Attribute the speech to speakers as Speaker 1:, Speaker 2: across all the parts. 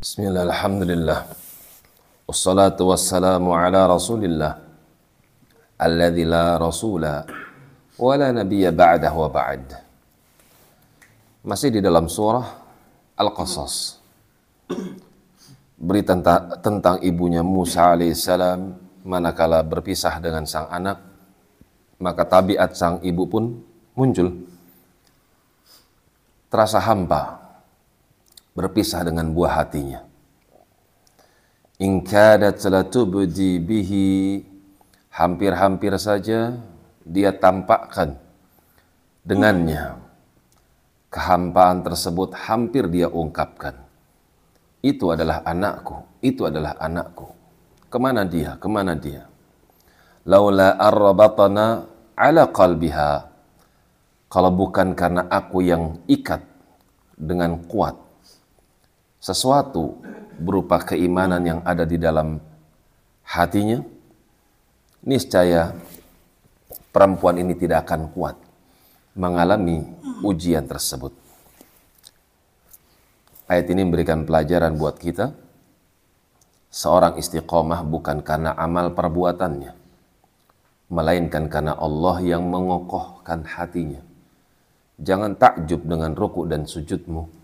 Speaker 1: Bismillah, alhamdulillah. Wassalatu wassalamu ala rasulillah. Alladhi la rasula wa la nabiyya ba'dah wa ba'd. Masih di dalam surah Al-Qasas. Berita tentang ibunya Musa alaihissalam manakala berpisah dengan sang anak, maka tabiat sang ibu pun muncul. Terasa hampa, berpisah dengan buah hatinya. In kadat latubdi bihi hampir-hampir saja dia tampakkan dengannya kehampaan tersebut hampir dia ungkapkan. Itu adalah anakku, itu adalah anakku. Ke mana dia, ke mana dia? Laula arrabatana ala qalbiha. Kalau bukan karena aku yang ikat dengan kuat sesuatu berupa keimanan yang ada di dalam hatinya, niscaya perempuan ini tidak akan kuat mengalami ujian tersebut. Ayat ini memberikan pelajaran buat kita. Seorang istiqomah bukan karena amal perbuatannya, melainkan karena Allah yang mengokohkan hatinya. Jangan takjub dengan ruku dan sujudmu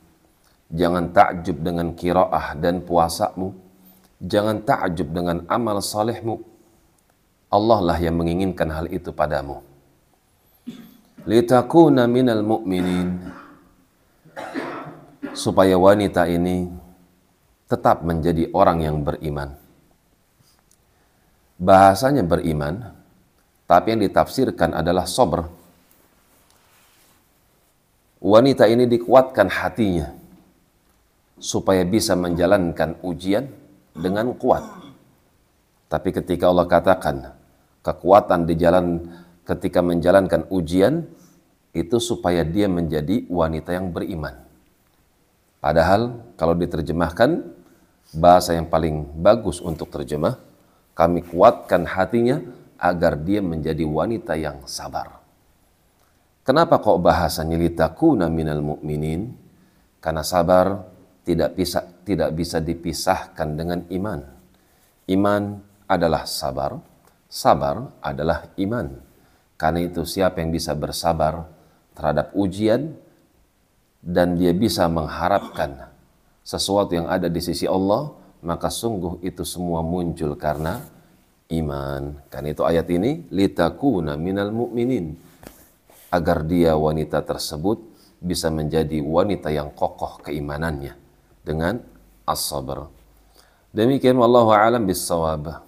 Speaker 1: Jangan takjub dengan kiraah dan puasamu. Jangan takjub dengan amal salehmu. Allah lah yang menginginkan hal itu padamu. Litakuna minal mu'minin. Supaya wanita ini tetap menjadi orang yang beriman. Bahasanya beriman, tapi yang ditafsirkan adalah sober. Wanita ini dikuatkan hatinya supaya bisa menjalankan ujian dengan kuat. Tapi ketika Allah katakan kekuatan di jalan ketika menjalankan ujian itu supaya dia menjadi wanita yang beriman. Padahal kalau diterjemahkan bahasa yang paling bagus untuk terjemah, kami kuatkan hatinya agar dia menjadi wanita yang sabar. Kenapa kok bahasanya litakuna minal mu'minin? Karena sabar tidak bisa tidak bisa dipisahkan dengan iman. Iman adalah sabar, sabar adalah iman. Karena itu siapa yang bisa bersabar terhadap ujian dan dia bisa mengharapkan sesuatu yang ada di sisi Allah, maka sungguh itu semua muncul karena iman. Karena itu ayat ini litakuna minal mu'minin agar dia wanita tersebut bisa menjadi wanita yang kokoh keimanannya dengan as-sabr. Demikian wallahu a'lam bis-shawab.